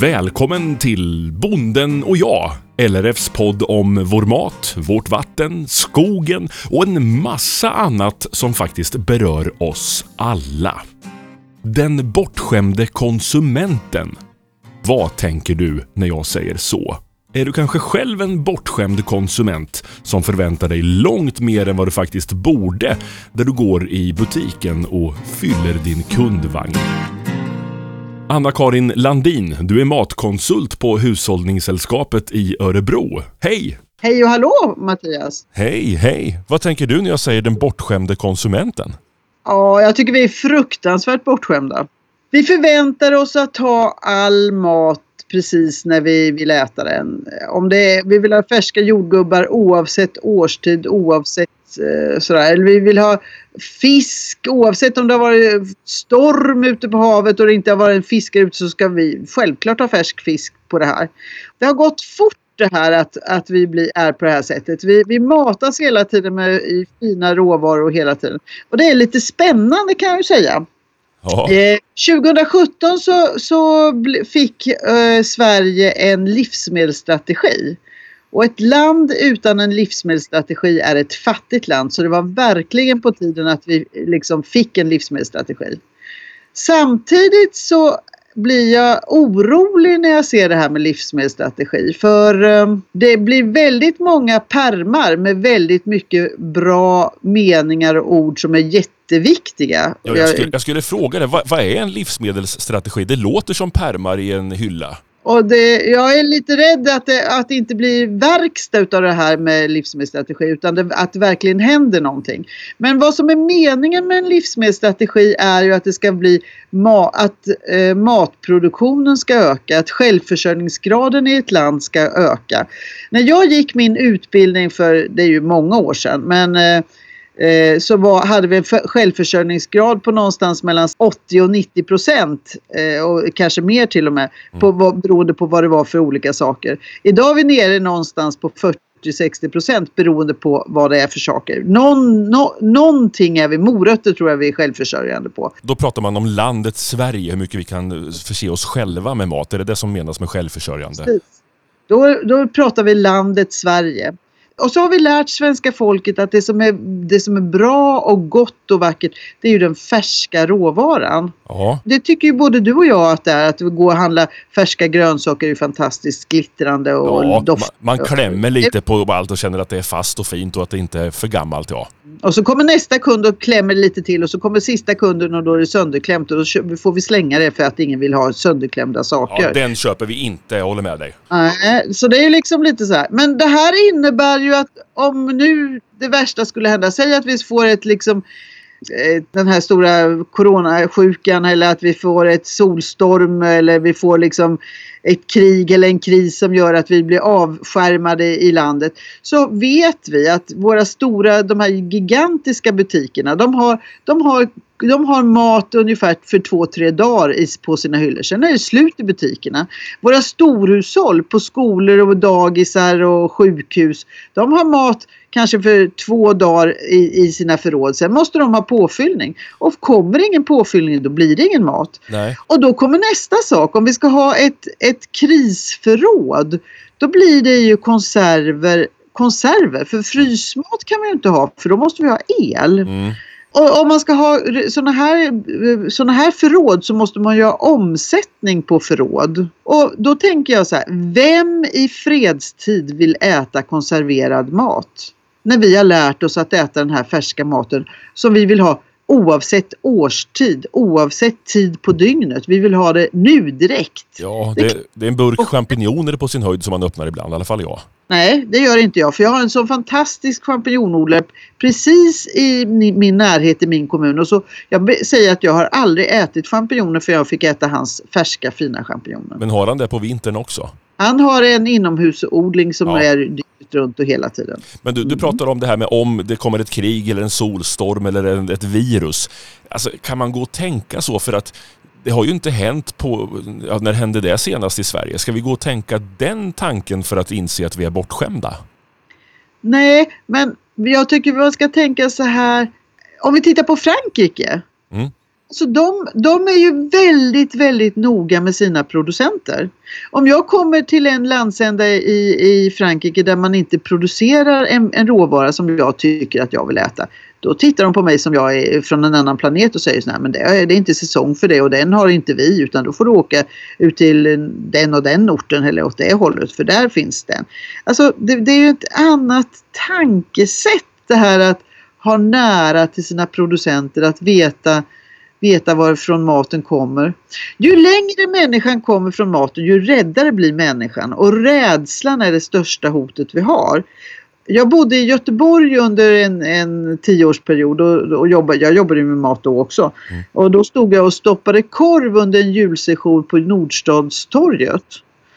Välkommen till Bonden och jag, LRFs podd om vår mat, vårt vatten, skogen och en massa annat som faktiskt berör oss alla. Den bortskämde konsumenten. Vad tänker du när jag säger så? Är du kanske själv en bortskämd konsument som förväntar dig långt mer än vad du faktiskt borde där du går i butiken och fyller din kundvagn? Anna-Karin Landin, du är matkonsult på Hushållningssällskapet i Örebro. Hej! Hej och hallå Mattias! Hej, hej! Vad tänker du när jag säger den bortskämde konsumenten? Ja, jag tycker vi är fruktansvärt bortskämda. Vi förväntar oss att ha all mat precis när vi vill äta den. Om det är, vi vill ha färska jordgubbar oavsett årstid, oavsett sådär. Eller vi vill ha fisk oavsett om det har varit storm ute på havet och det inte har varit en fiskare ute så ska vi självklart ha färsk fisk på det här. Det har gått fort det här att, att vi blir, är på det här sättet. Vi, vi matas hela tiden med i fina råvaror hela tiden. Och det är lite spännande kan jag ju säga. Ja. Eh, 2017 så, så fick eh, Sverige en livsmedelsstrategi. Och ett land utan en livsmedelsstrategi är ett fattigt land. Så det var verkligen på tiden att vi liksom fick en livsmedelsstrategi. Samtidigt så blir jag orolig när jag ser det här med livsmedelsstrategi. För eh, det blir väldigt många permar med väldigt mycket bra meningar och ord som är jätteviktiga. Ja, jag, skulle, jag skulle fråga dig, vad, vad är en livsmedelsstrategi? Det låter som permar i en hylla. Och det, jag är lite rädd att det, att det inte blir verkstad utav det här med livsmedelsstrategi utan det, att det verkligen händer någonting. Men vad som är meningen med en livsmedelsstrategi är ju att det ska bli ma, att eh, matproduktionen ska öka, att självförsörjningsgraden i ett land ska öka. När jag gick min utbildning för, det är ju många år sedan, men eh, eh, så var, hade vi en för, självförsörjningsgrad på någonstans mellan 80 och 90 procent eh, och kanske mer till och med på, vad, beroende på vad det var för olika saker. Idag är vi nere någonstans på 40-60 procent beroende på vad det är för saker. Någon, no, någonting är vi, morötter tror jag vi är självförsörjande på. Då pratar man om landet Sverige, hur mycket vi kan förse oss själva med mat. Är det det som menas med självförsörjande? Precis. Då, då pratar vi landet Sverige. Och så har vi lärt svenska folket att det som, är, det som är bra och gott och vackert det är ju den färska råvaran. Ja, Det tycker ju både du och jag att det är. Att gå och handla färska grönsaker är fantastiskt glittrande och ja man, doft. man klämmer lite på allt och känner att det är fast och fint och att det inte är för gammalt. Ja. Och så kommer nästa kund och klämmer lite till och så kommer sista kunden och då är det sönderklämt och då får vi slänga det för att ingen vill ha sönderklämda saker. ja, den köper vi inte, jag håller med dig. Nej, så det är ju liksom lite så här. Men det här innebär ju att om nu det värsta skulle hända, säg att vi får ett liksom Eh, den här stora coronasjukan eller att vi får ett solstorm eller vi får liksom ett krig eller en kris som gör att vi blir avskärmade i landet. Så vet vi att våra stora, de här gigantiska butikerna, de har, de har, de har mat ungefär för två, tre dagar på sina hyllor. Sen är det slut i butikerna. Våra storhushåll på skolor och dagisar och sjukhus, de har mat kanske för två dagar i, i sina förråd. Sen måste de ha påfyllning. Och kommer ingen påfyllning då blir det ingen mat. Nej. Och då kommer nästa sak. Om vi ska ha ett, ett krisförråd då blir det ju konserver, konserver. För frysmat kan vi ju inte ha för då måste vi ha el. Mm. Och om man ska ha sådana här, såna här förråd så måste man ju ha omsättning på förråd. Och då tänker jag så här, vem i fredstid vill äta konserverad mat? När vi har lärt oss att äta den här färska maten som vi vill ha oavsett årstid, oavsett tid på dygnet. Vi vill ha det nu direkt. Ja, det, det är en burk champinjoner på sin höjd som man öppnar ibland, i alla fall jag. Nej, det gör inte jag. För jag har en sån fantastisk champinjonodlare precis i min närhet i min kommun. Och så, jag säger att jag har aldrig ätit champinjoner för jag fick äta hans färska fina champinjoner. Men har han det på vintern också? Han har en inomhusodling som Ja. är dygnet runt och hela tiden. Men du, du pratar om det här med om det kommer ett krig eller en solstorm eller en, ett virus. Alltså, kan man gå och tänka så? För att det har ju inte hänt på... Ja, när hände det senast i Sverige? Ska vi gå och tänka den tanken för att inse att vi är bortskämda? Nej, men jag tycker man ska tänka så här. Om vi tittar på Frankrike. Mm. Så de, de är ju väldigt, väldigt noga med sina producenter. Om jag kommer till en landsända i, i Frankrike där man inte producerar en, en råvara som jag tycker att jag vill äta. Då tittar de på mig som jag är från en annan planet och säger så här, men det är, det är inte säsong för det och den har inte vi utan då får du åka ut till den och den orten eller åt det hållet för där finns den. Alltså det, det är ju ett annat tankesätt det här att ha nära till sina producenter, att veta veta varifrån maten kommer. Ju längre människan kommer från maten ju räddare blir människan och rädslan är det största hotet vi har. Jag bodde i Göteborg under en, en tioårsperiod och, och jobbade, jag jobbade med mat då också. Mm. Och då stod jag och stoppade korv under en julsession på Nordstadstorget.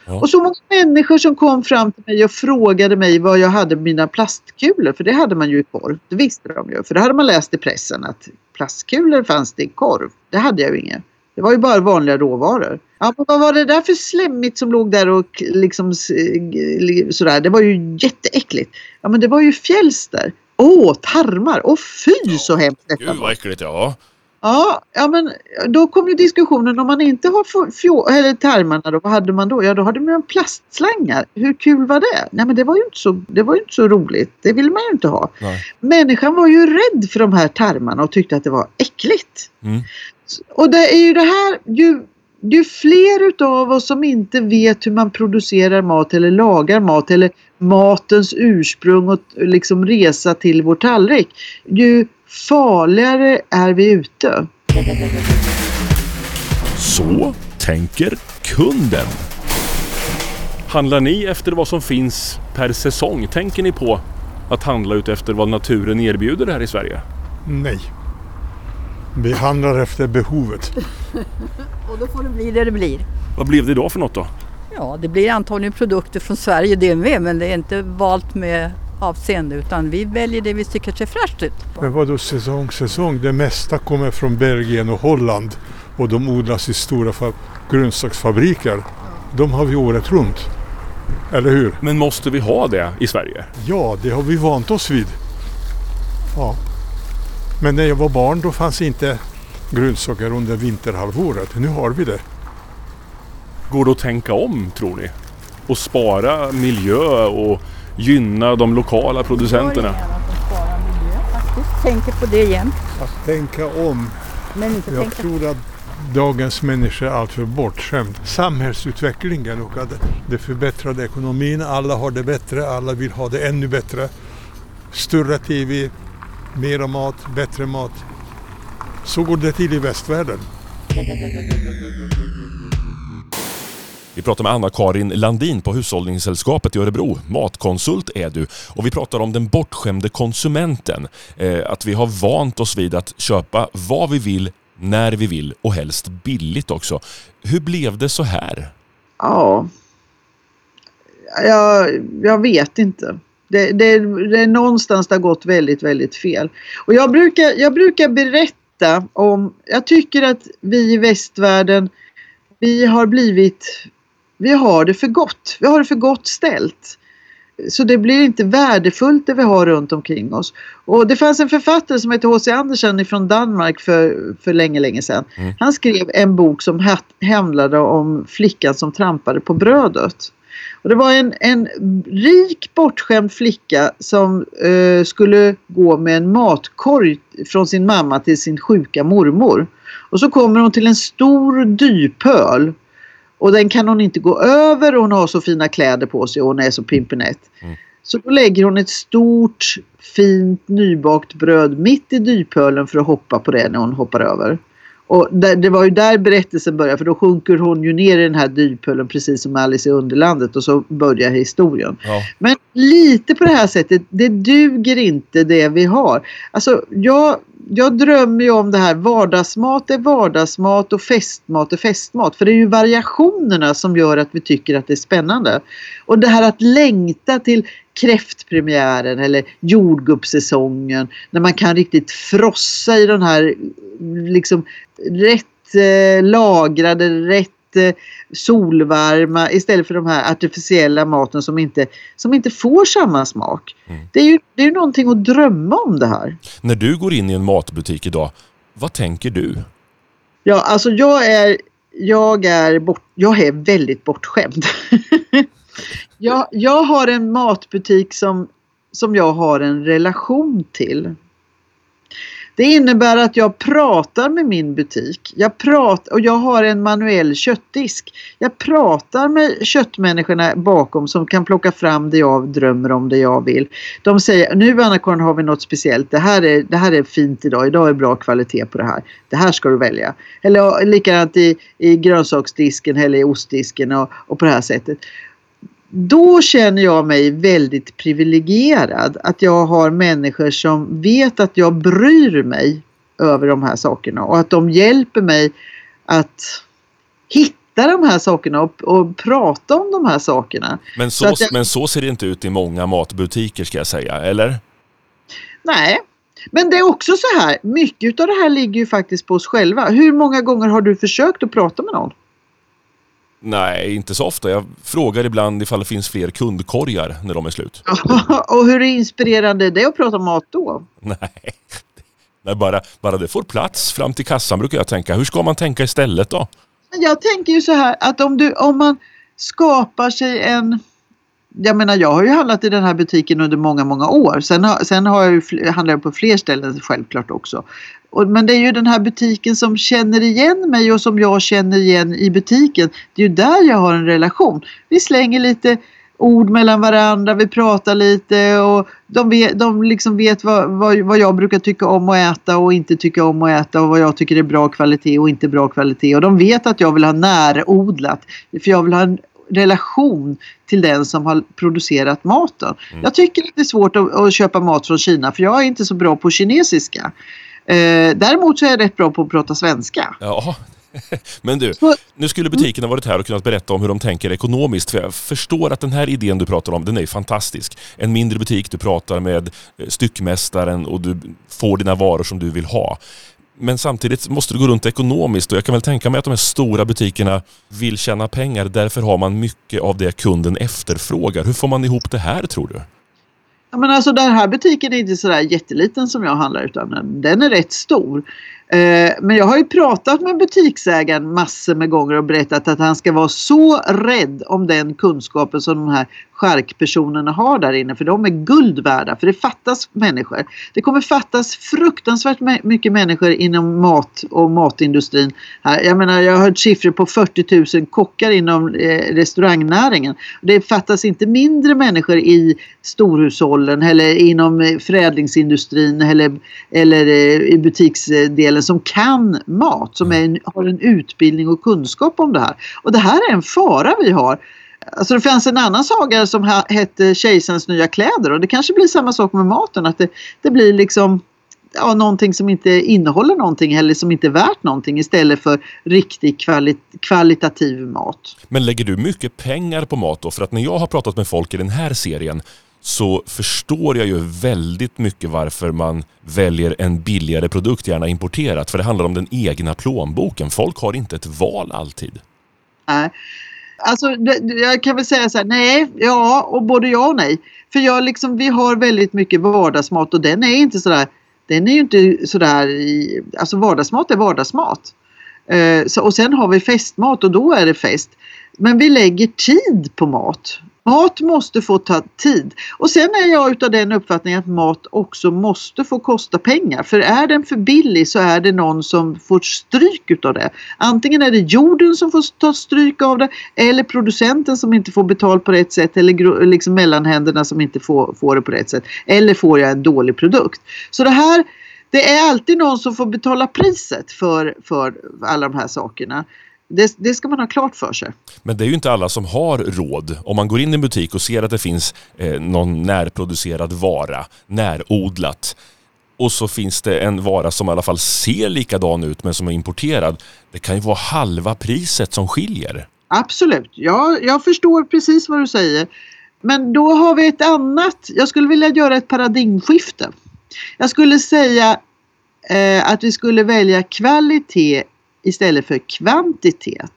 Ja. Och så många människor som kom fram till mig och frågade mig vad jag hade mina plastkulor. För det hade man ju i korv. Det visste de ju. För det hade man läst i pressen att plastkulor fanns det i korv. Det hade jag ju inget. Det var ju bara vanliga råvaror. Ja, vad var det där för slemmigt som låg där och liksom sådär. Det var ju jätteäckligt. Ja men det var ju fjälster. Åh, tarmar! Åh fy så hemskt detta Gud vad äckligt ja. Ja, ja men då kom ju diskussionen om man inte har eller tarmarna då, vad hade man då? Ja då hade man plastslangar. Hur kul var det? Nej men det var ju inte så, det var inte så roligt. Det ville man ju inte ha. Nej. Människan var ju rädd för de här tarmarna och tyckte att det var äckligt. Mm. Och det är ju det här, ju, ju fler utav oss som inte vet hur man producerar mat eller lagar mat eller matens ursprung och liksom resa till vår tallrik. Ju farligare är vi ute. Så tänker kunden. Handlar ni efter vad som finns per säsong? Tänker ni på att handla ut efter vad naturen erbjuder här i Sverige? Nej. Vi handlar efter behovet. Och då får det bli det det blir. Vad blev det då för något då? Ja, det blir antagligen produkter från Sverige det med, men det är inte valt med avseende utan vi väljer det vi tycker ser fräscht ut. Men vadå säsong, säsong? Det mesta kommer från Belgien och Holland och de odlas i stora grönsaksfabriker. De har vi året runt. Eller hur? Men måste vi ha det i Sverige? Ja, det har vi vant oss vid. Ja. Men när jag var barn då fanns inte grönsaker under vinterhalvåret. Nu har vi det. Går det att tänka om tror ni? Och spara miljö och gynna de lokala producenterna. Jag tänker på det igen. Att tänka om. Men inte jag tänka... tror att dagens människa är alltför bortskämd. Samhällsutvecklingen och att det förbättrade ekonomin, alla har det bättre, alla vill ha det ännu bättre. Större TV, mera mat, bättre mat. Så går det till i västvärlden. Vi pratar med Anna-Karin Landin på Hushållningssällskapet i Örebro. Matkonsult är du. Och vi pratar om den bortskämde konsumenten. Eh, att vi har vant oss vid att köpa vad vi vill, när vi vill och helst billigt också. Hur blev det så här? Ja, jag, jag vet inte. Det, det, det är någonstans det har gått väldigt, väldigt fel. Och jag brukar, jag brukar berätta om, jag tycker att vi i västvärlden, vi har blivit vi har det för gott. Vi har det för gott ställt. Så det blir inte värdefullt det vi har runt omkring oss. Och det fanns en författare som heter H.C. Andersen från Danmark för, för länge, länge sedan. Mm. Han skrev en bok som handlade om flickan som trampade på brödet. Och det var en, en rik bortskämd flicka som eh, skulle gå med en matkorg från sin mamma till sin sjuka mormor. Och så kommer hon till en stor dypöl och den kan hon inte gå över och hon har så fina kläder på sig och hon är så pimpinett. Mm. Så då lägger hon ett stort fint nybakt bröd mitt i dypölen för att hoppa på det när hon hoppar över. Och där, det var ju där berättelsen börjar för då sjunker hon ju ner i den här dypölen precis som Alice i Underlandet och så börjar historien. Ja. Men lite på det här sättet, det duger inte det vi har. Alltså jag, jag drömmer ju om det här vardagsmat är vardagsmat och festmat är festmat. För det är ju variationerna som gör att vi tycker att det är spännande. Och det här att längta till kräftpremiären eller jordgubbssäsongen när man kan riktigt frossa i den här liksom rätt eh, lagrade, rätt eh, solvarma istället för de här artificiella maten som inte, som inte får samma smak. Mm. Det är ju det är någonting att drömma om det här. När du går in i en matbutik idag, vad tänker du? Ja, alltså jag är, jag är, bort, jag är väldigt bortskämd. jag, jag har en matbutik som, som jag har en relation till. Det innebär att jag pratar med min butik. Jag pratar, och jag har en manuell köttdisk. Jag pratar med köttmänniskorna bakom som kan plocka fram det jag drömmer om, det jag vill. De säger nu Anna-Karin har vi något speciellt. Det här, är, det här är fint idag. Idag är bra kvalitet på det här. Det här ska du välja. Eller likadant i, i grönsaksdisken eller i ostdisken och, och på det här sättet då känner jag mig väldigt privilegierad att jag har människor som vet att jag bryr mig över de här sakerna och att de hjälper mig att hitta de här sakerna och, och prata om de här sakerna. Men så, så jag, men så ser det inte ut i många matbutiker ska jag säga, eller? Nej, men det är också så här, mycket av det här ligger ju faktiskt på oss själva. Hur många gånger har du försökt att prata med någon? Nej, inte så ofta. Jag frågar ibland ifall det finns fler kundkorgar när de är slut. och hur inspirerande är det att prata mat då? Nej, Nej bara, bara det får plats fram till kassan brukar jag tänka. Hur ska man tänka istället då? Jag tänker ju så här att om, du, om man skapar sig en jag menar jag har ju handlat i den här butiken under många, många år. Sen, har, sen har jag ju handlat på fler ställen självklart också. Och, men det är ju den här butiken som känner igen mig och som jag känner igen i butiken. Det är ju där jag har en relation. Vi slänger lite ord mellan varandra, vi pratar lite och de vet, de liksom vet vad, vad, vad jag brukar tycka om att äta och inte tycka om att äta och vad jag tycker är bra kvalitet och inte bra kvalitet. Och de vet att jag vill ha närodlat. För jag vill ha en relation till den som har producerat maten. Mm. Jag tycker att det är svårt att, att, köpa mat från Kina för jag är inte så bra på kinesiska. Eh, däremot så är jag rätt bra på att prata svenska. Ja. Men du, nu skulle butiken ha varit här och kunnat berätta om hur de tänker ekonomiskt. För jag förstår att den här idén du pratar om, den är fantastisk. En mindre butik, du pratar med eh, styckmästaren och du får dina varor som du vill ha. Men samtidigt måste det gå runt ekonomiskt och jag kan väl tänka mig att de här stora butikerna vill tjäna pengar. Därför har man mycket av det kunden efterfrågar. Hur får man ihop det här tror du? Ja, men alltså den här butiken är inte sådär jätteliten som jag handlar utan den är rätt stor. Eh, men jag har ju pratat med butiksägaren massor med gånger och berättat att han ska vara så rädd om den kunskapen som de här charkpersonerna har där inne. För de är guld värda, för det fattas människor. Det kommer fattas fruktansvärt mycket människor inom mat och matindustrin. Här. Jag menar, jag har hört siffror på 40 000 kockar inom eh, restaurangnäringen. Det fattas inte mindre människor i storhushållen eller inom förädlingsindustrin eller, eller eh, i butiksdelen som kan mat, som är, har en utbildning och kunskap om det här. Och det här är en fara vi har. Alltså det fanns en annan saga som hette Kejsarens nya kläder och det kanske blir samma sak med maten. Att det, det blir liksom ja, någonting som inte innehåller någonting eller som inte är värt någonting istället för riktig kvali kvalitativ mat. Men lägger du mycket pengar på mat då? För att när jag har pratat med folk i den här serien så förstår jag ju väldigt mycket varför man väljer en billigare produkt, gärna importerat. För det handlar om den egna plånboken. Folk har inte ett val alltid. Nej. Alltså, jag kan väl säga så här, nej, ja och både ja och nej. För jag liksom, vi har väldigt mycket vardagsmat och den är inte sådär, den är ju inte sådär, alltså vardagsmat är vardagsmat. Eh, så, och sen har vi festmat och då är det fest. Men vi lägger tid på mat. Mat måste få ta tid. Och sen är jag utav den uppfattningen att mat också måste få kosta pengar. För är den för billig så är det någon som får stryk utav det. Antingen är det jorden som får ta stryk av det eller producenten som inte får betalt på rätt sätt eller liksom mellanhänderna som inte får, får det på rätt sätt. Eller får jag en dålig produkt. Så det här det är alltid någon som får betala priset för, för alla de här sakerna. Det, det, ska man ha klart för sig. Men det är ju inte alla som har råd. Om man går in i en butik och ser att det finns eh, någon närproducerad vara, närodlat, och så finns det en vara som i alla fall ser likadan ut men som är importerad. Det kan ju vara halva priset som skiljer. Absolut, ja, jag förstår precis vad du säger. Men då har vi ett annat, jag skulle vilja göra ett paradigmskifte. Jag skulle säga eh, att vi skulle välja kvalitet istället för kvantitet.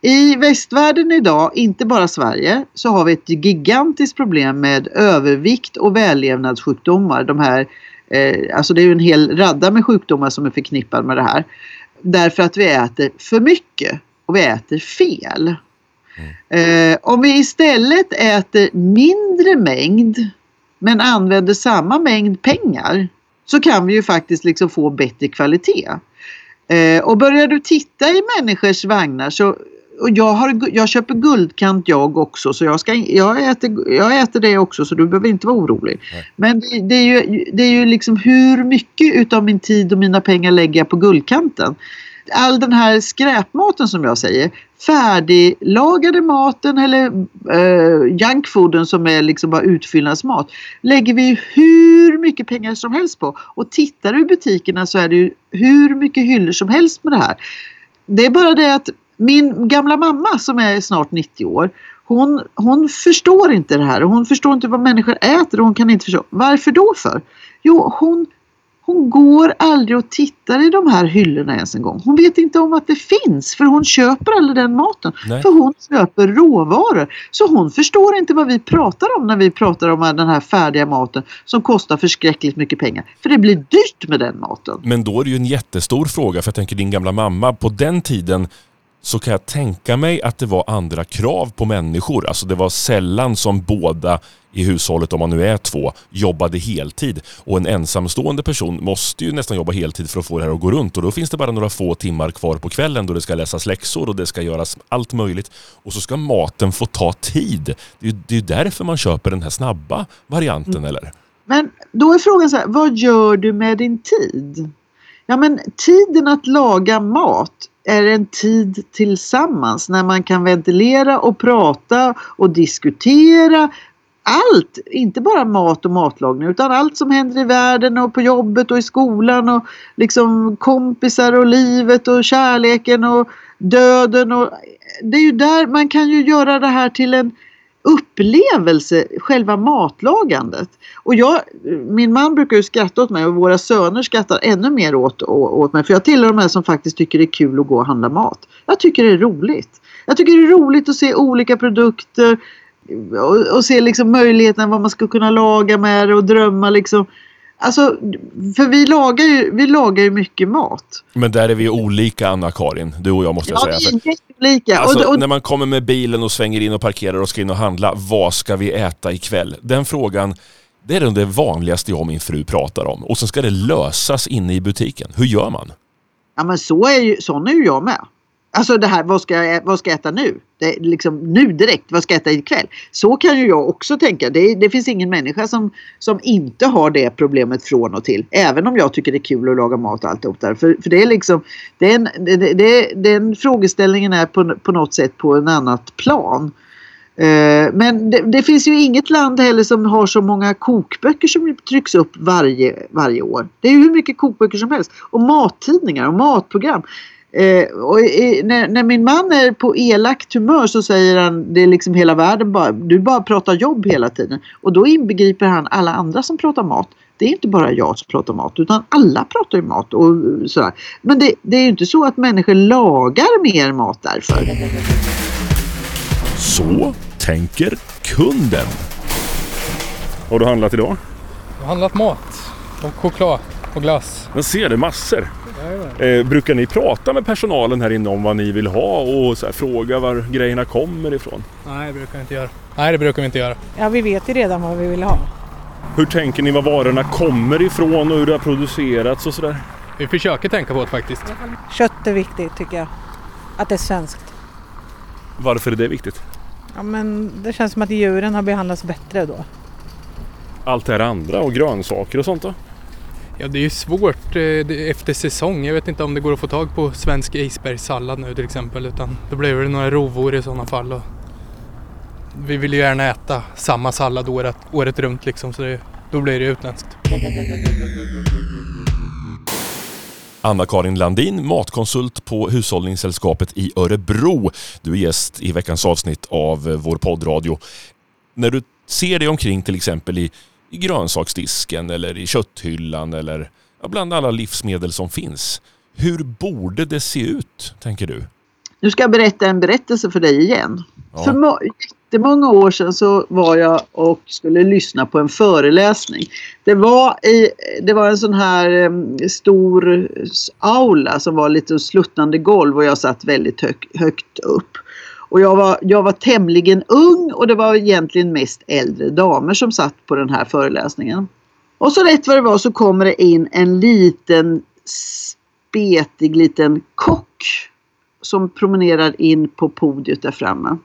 I västvärlden idag, inte bara Sverige, så har vi ett gigantiskt problem med övervikt och vällevnadssjukdomar. De här, eh, alltså det är ju en hel radda med sjukdomar som är förknippade med det här. därför att vi äter för mycket och vi äter fel. Eh, om vi istället äter mindre mängd men använder samma mängd pengar så kan vi ju faktiskt liksom få bättre kvalitet. Eh, och börjar du titta i människors vagnar så och jag, har, jag köper guldkant jag också så jag, ska, jag, äter, jag äter det också så du behöver inte vara orolig. Nej. Men det, det, är ju, det är ju liksom hur mycket utav min tid och mina pengar lägger jag på guldkanten. All den här skräpmaten som jag säger, färdiglagade maten eller eh, junkfooden som är liksom bara utfyllnadsmat lägger vi hur mycket pengar som helst på. Och tittar du i butikerna så är det ju hur mycket hyllor som helst med det här. Det är bara det att min gamla mamma som är snart 90 år hon, hon förstår inte det här och hon förstår inte vad människor äter och hon kan inte förstå. Varför då för? Jo, hon, hon går aldrig och tittar i de här hyllorna ens en gång. Hon vet inte om att det finns för hon köper aldrig den maten. Nej. För hon köper råvaror. Så hon förstår inte vad vi pratar om när vi pratar om den här färdiga maten som kostar förskräckligt mycket pengar. För det blir dyrt med den maten. Men då är det ju en jättestor fråga, för jag tänker din gamla mamma, på den tiden så kan jag tänka mig att det var andra krav på människor. Alltså det var sällan som båda i hushållet, om man nu är två, jobbade heltid. Och en ensamstående person måste ju nästan jobba heltid för att få det här att gå runt. Och då finns det bara några få timmar kvar på kvällen då det ska läsas läxor och det ska göras allt möjligt. Och så ska maten få ta tid. Det är ju det är ju därför man köper den här snabba varianten, eller? Men då är frågan så här, vad gör du med din tid? Ja men tiden att laga mat är en tid tillsammans när man kan ventilera och prata och diskutera allt, inte bara mat och matlagning utan allt som händer i världen och på jobbet och i skolan och liksom kompisar och livet och kärleken och döden och det är ju där man kan ju göra det här till en upplevelse, själva matlagandet. Och jag, min man brukar ju skratta åt mig och våra söner skrattar ännu mer åt, åt mig. För jag tillhör de här som faktiskt tycker det är kul att gå och handla mat. Jag tycker det är roligt. Jag tycker det är roligt att se olika produkter och, och se liksom möjligheterna vad man ska kunna laga med det och drömma liksom. Alltså, för vi lagar ju, vi lagar ju mycket mat. Men där är vi olika, Anna-Karin. Du och jag måste jag Ja, säga. vi För är jätteolika. Alltså, och, och, när man kommer med bilen och svänger in och parkerar och ska in och handla, vad ska vi äta ikväll? Den frågan, det är det vanligaste jag och min fru pratar om. Och sen ska det lösas inne i butiken. Hur gör man? Ja men så är ju, sån är ju jag med. Alltså det här, vad ska jag, vad ska jag äta nu? Det, är liksom, nu direkt, vad ska jag äta ikväll? Så kan ju jag också tänka. Det, det finns ingen människa som, som inte har det problemet från och till. Även om jag tycker det är kul att laga mat och alltihop där. För, för det är liksom, den, det, det, den frågeställningen är på, på något sätt på en annat plan. Eh, Men det, det finns ju inget land heller som har så många kokböcker som trycks upp varje, varje år. Det är ju hur mycket kokböcker som helst. Och mattidningar och matprogram. Eh, och i, när, när min man är på elakt humör så säger han det är liksom hela världen bara, du bara pratar jobb hela tiden. Och då inbegriper han alla andra som pratar mat. Det är inte bara jag som pratar mat utan alla pratar ju mat och sådär. Men det, det är ju inte så att människor lagar mer mat därför. Så tänker kunden. Har du handlat idag? Jag har handlat mat och choklad och glass. Jag ser det, massor. Eh, brukar ni prata med personalen här inne om vad ni vill ha och så här, fråga var grejerna kommer ifrån? Nej, det brukar vi inte göra. Nej, det brukar vi inte göra. Ja, vi vet ju redan vad vi vill ha. Hur tänker ni var varorna kommer ifrån och hur det har producerats och sådär? Vi försöker tänka på det faktiskt. Kött är viktigt tycker jag. Att det är svenskt. Varför är det viktigt? Ja, men det känns som att djuren har behandlats bättre då. Allt det här andra och grönsaker och sånt då? Ja, det är ju svårt eh, efter säsong. Jag vet inte om det går att få tag på svensk isbergssallad nu till exempel. Utan då blir det några rovor i sådana fall. Och vi vill ju gärna äta samma sallad året, året runt liksom. Så det, då blir det utländskt. Anna-Karin Landin, matkonsult på Hushållningssällskapet i Örebro. Du är gäst i veckans avsnitt av eh, vår poddradio. När du ser dig omkring till exempel i, i grönsaksdisken eller i kötthyllan eller bland alla livsmedel som finns. Hur borde det se ut, tänker du? Nu ska jag berätta en berättelse för dig igen. Ja. För må- jättemånga år sedan så var jag och skulle lyssna på en föreläsning. Det var, i, det var en sån här stor aula som var lite sluttande golv och jag satt väldigt hög, högt upp. Och jag var, jag var tämligen ung och det var egentligen mest äldre damer som satt på den här föreläsningen. Och så rätt vad det var så kommer det in en liten spetig liten kock som promenerar in på podiet där framme.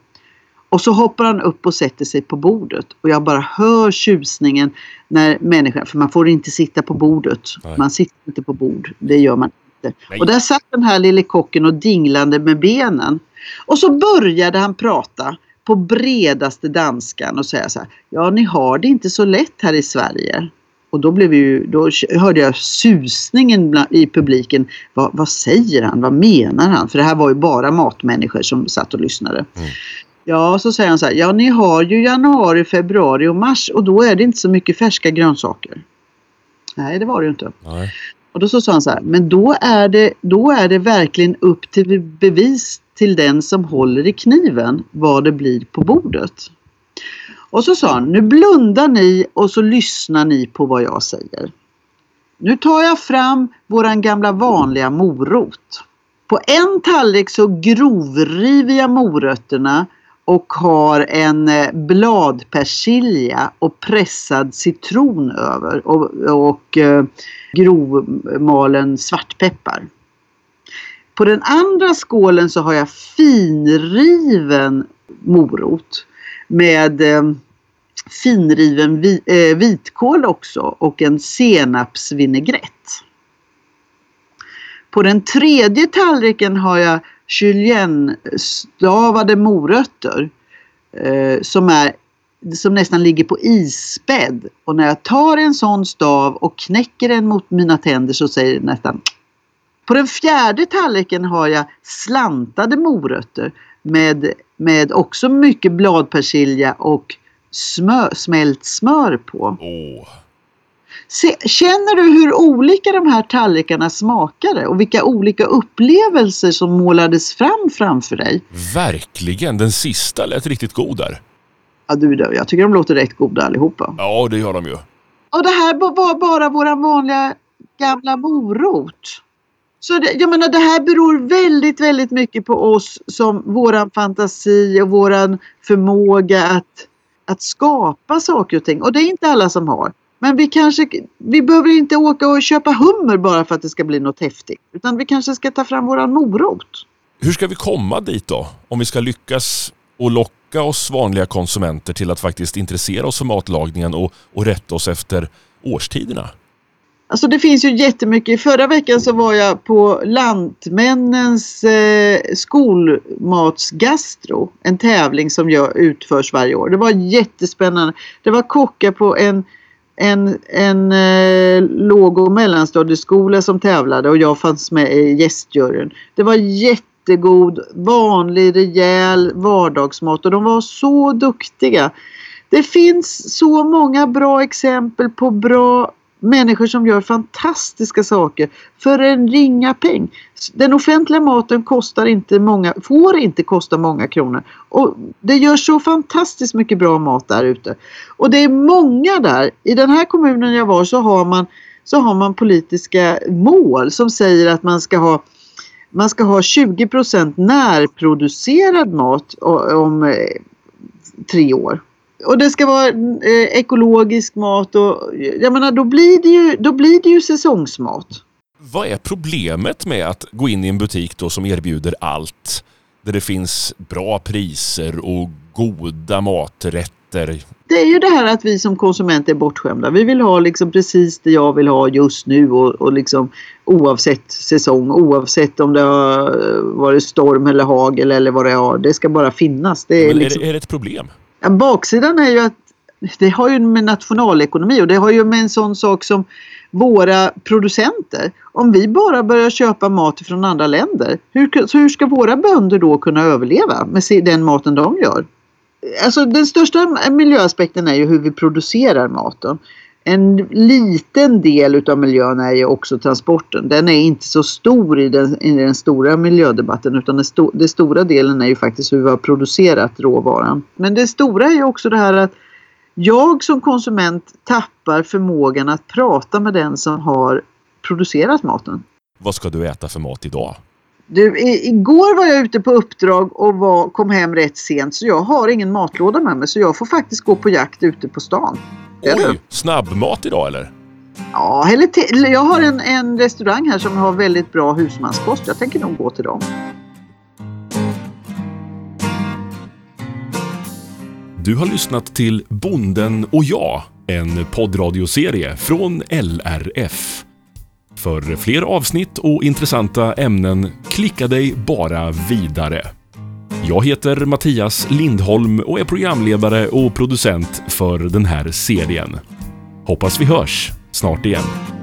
Och så hoppar han upp och sätter sig på bordet och jag bara hör tjusningen när människan, för man får inte sitta på bordet. Nej. Man sitter inte på bord, det gör man inte. Nej. Och där satt den här lille kocken och dinglande med benen. Och så började han prata på bredaste danskan och säga så här. Ja, ni har det inte så lätt här i Sverige. Och då, blev ju, då hörde jag susningen i publiken. Vad, vad säger han? Vad menar han? För det här var ju bara matmänniskor som satt och lyssnade. Ja, så säger han så här. Ja, ni har ju januari, februari och mars och då är det inte så mycket färska grönsaker. Nej, det var det ju inte. Nej. Och då så sa han så här, men då är, det, då är det verkligen upp till bevis till den som håller i kniven vad det blir på bordet. Och så sa han, nu blundar ni och så lyssnar ni på vad jag säger. Nu tar jag fram våran gamla vanliga morot. På en tallrik så grovriver jag morötterna och har en eh, bladpersilja och pressad citron över och, och eh, grovmalen svartpeppar. På den andra skålen så har jag finriven morot med eh, finriven vi, eh, vitkål också och en senapsvinägrett. På den tredje tallriken har jag julienne-stavade morötter eh, som, är, som nästan ligger på isbädd. Och när jag tar en sån stav och knäcker den mot mina tänder så säger det nästan på den fjärde tallriken har jag slantade morötter med, med också mycket bladpersilja och smör, smält smör på. Oh. Se, känner du hur olika de här tallrikarna smakade och vilka olika upplevelser som målades fram framför dig? Verkligen. Den sista lät riktigt god där. Ja, du, jag tycker de låter rätt goda allihopa. Ja, det gör de ju. Och det här var bara våra vanliga gamla morot. Så det, jag menar det här beror väldigt, väldigt mycket på oss som våran fantasi och våran förmåga att, att skapa saker och ting. Och det är inte alla som har. Men vi kanske, vi behöver inte åka och köpa hummer bara för att det ska bli något häftigt. Utan vi kanske ska ta fram våran morot. Hur ska vi komma dit då? Om vi ska lyckas och locka oss vanliga konsumenter till att faktiskt intressera oss för matlagningen och, och rätta oss efter årstiderna. Alltså det finns ju jättemycket. Förra veckan så var jag på Lantmännens eh, skolmatsgastro. En tävling som jag utförs varje år. Det var jättespännande. Det var kockar på en, en, en eh, låg och mellanstadieskola som tävlade och jag fanns med i gästjuryn. Det var jättegod, vanlig, rejäl vardagsmat och de var så duktiga. Det finns så många bra exempel på bra människor som gör fantastiska saker för en ringa peng. Den offentliga maten kostar inte många, får inte kosta många kronor. Och det gör så fantastiskt mycket bra mat där ute. Och det är många där. I den här kommunen jag var så har man, så har man politiska mål som säger att man ska ha man ska ha 20% närproducerad mat om eh, tre år. Och det ska vara eh, ekologisk mat och jag menar då blir det ju, då blir det ju säsongsmat. Vad är problemet med att gå in i en butik då som erbjuder allt? Där det finns bra priser och goda maträtter. Det är ju det här att vi som konsumenter är bortskämda. Vi vill ha liksom precis det jag vill ha just nu och, och liksom oavsett säsong, oavsett om det har varit storm eller hagel eller vad det har. Det ska bara finnas. Det är Men liksom... är, det, är det ett problem? Ja, Baksidan är ju att det har ju med nationalekonomi och det har ju med en sån sak som våra producenter. Om vi bara börjar köpa mat från andra länder, hur, så hur ska våra bönder då kunna överleva med den maten de gör? Alltså den största miljöaspekten är ju hur vi producerar maten. En liten del utav miljön är ju också transporten. Den är inte så stor i den, i den stora miljödebatten utan den, sto, den stora delen är ju faktiskt hur vi har producerat råvaran. Men det stora är ju också det här att jag som konsument tappar förmågan att prata med den som har producerat maten. Vad ska du äta för mat idag? Du, igår var jag ute på uppdrag och var, kom hem rätt sent så jag har ingen matlåda med mig så jag får faktiskt gå på jakt ute på stan. Eller? Oj, snabbmat idag eller? Ja, eller te- jag har en, en restaurang här som har väldigt bra husmanskost. Jag tänker nog gå till dem. Du har lyssnat till Bonden och jag, en poddradioserie från LRF. För fler avsnitt och intressanta ämnen, klicka dig bara vidare. Jag heter Mattias Lindholm och är programledare och producent för den här serien. Hoppas vi hörs snart igen.